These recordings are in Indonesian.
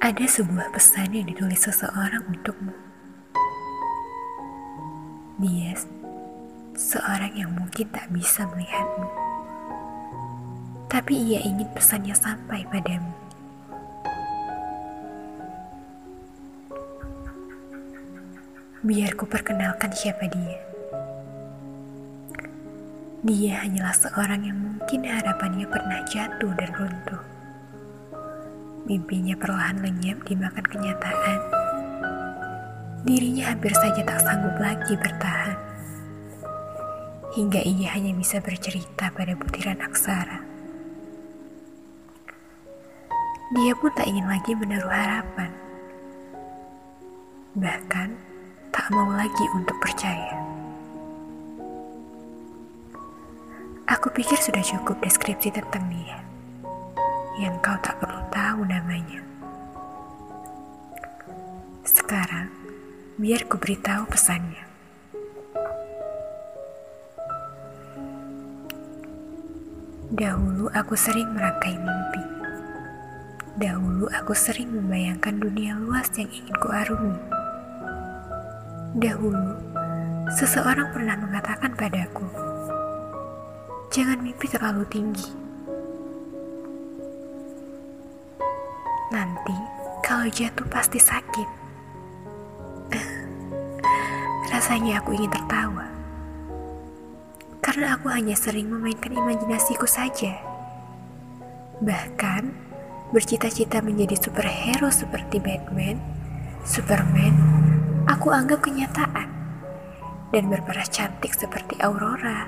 Ada sebuah pesan yang ditulis seseorang untukmu. Dia seorang yang mungkin tak bisa melihatmu. Tapi ia ingin pesannya sampai padamu. Biar ku perkenalkan siapa dia. Dia hanyalah seorang yang mungkin harapannya pernah jatuh dan runtuh. Mimpinya perlahan lenyap dimakan kenyataan. Dirinya hampir saja tak sanggup lagi bertahan. Hingga ia hanya bisa bercerita pada butiran aksara. Dia pun tak ingin lagi menaruh harapan. Bahkan tak mau lagi untuk percaya. Aku pikir sudah cukup deskripsi tentang dia yang kau tak perlu tahu namanya. Sekarang, biar ku beritahu pesannya. Dahulu aku sering merangkai mimpi. Dahulu aku sering membayangkan dunia luas yang ingin ku arungi. Dahulu, seseorang pernah mengatakan padaku, Jangan mimpi terlalu tinggi. Nanti kalau jatuh pasti sakit. Rasanya aku ingin tertawa. Karena aku hanya sering memainkan imajinasiku saja. Bahkan bercita-cita menjadi superhero seperti Batman, Superman, aku anggap kenyataan. Dan berperas cantik seperti Aurora,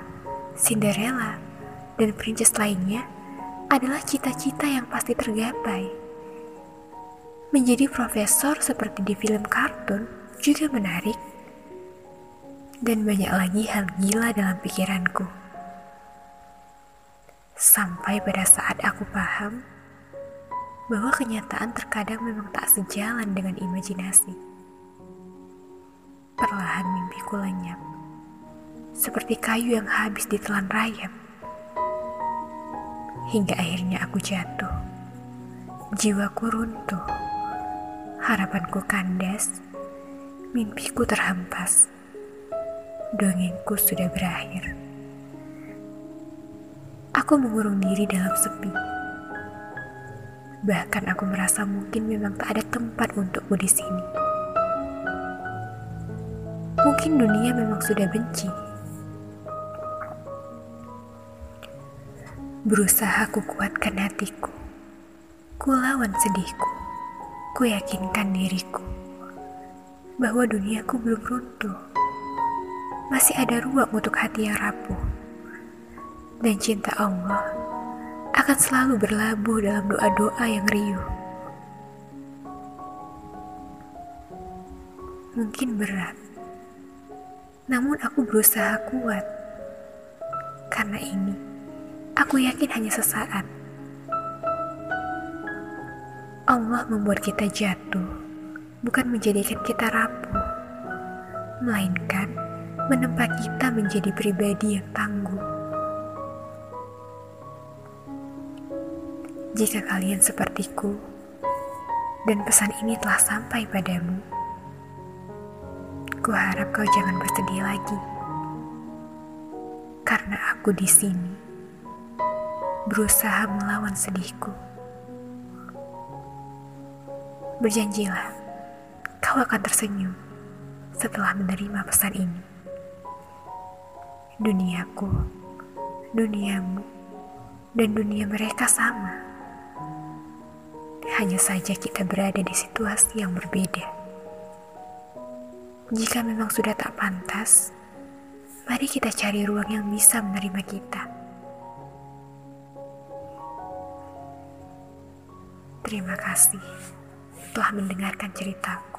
Cinderella, dan princess lainnya adalah cita-cita yang pasti tergapai. Menjadi profesor seperti di film kartun juga menarik. Dan banyak lagi hal gila dalam pikiranku. Sampai pada saat aku paham bahwa kenyataan terkadang memang tak sejalan dengan imajinasi. Perlahan mimpiku lenyap seperti kayu yang habis ditelan rayap. Hingga akhirnya aku jatuh. Jiwaku runtuh. Harapanku kandas. Mimpiku terhempas. Dongengku sudah berakhir. Aku mengurung diri dalam sepi. Bahkan aku merasa mungkin memang tak ada tempat untukku di sini. Mungkin dunia memang sudah benci Berusaha ku kuatkan hatiku. Ku lawan sedihku. Ku yakinkan diriku bahwa duniaku belum runtuh. Masih ada ruang untuk hati yang rapuh. Dan cinta Allah akan selalu berlabuh dalam doa-doa yang riuh. Mungkin berat, namun aku berusaha kuat karena ini Aku yakin hanya sesaat. Allah membuat kita jatuh, bukan menjadikan kita rapuh, melainkan menempa kita menjadi pribadi yang tangguh. Jika kalian sepertiku, dan pesan ini telah sampai padamu, ku harap kau jangan bersedih lagi, karena aku di sini berusaha melawan sedihku. Berjanjilah, kau akan tersenyum setelah menerima pesan ini. Duniaku, duniamu, dan dunia mereka sama. Hanya saja kita berada di situasi yang berbeda. Jika memang sudah tak pantas, mari kita cari ruang yang bisa menerima kita. Terima kasih telah mendengarkan ceritaku.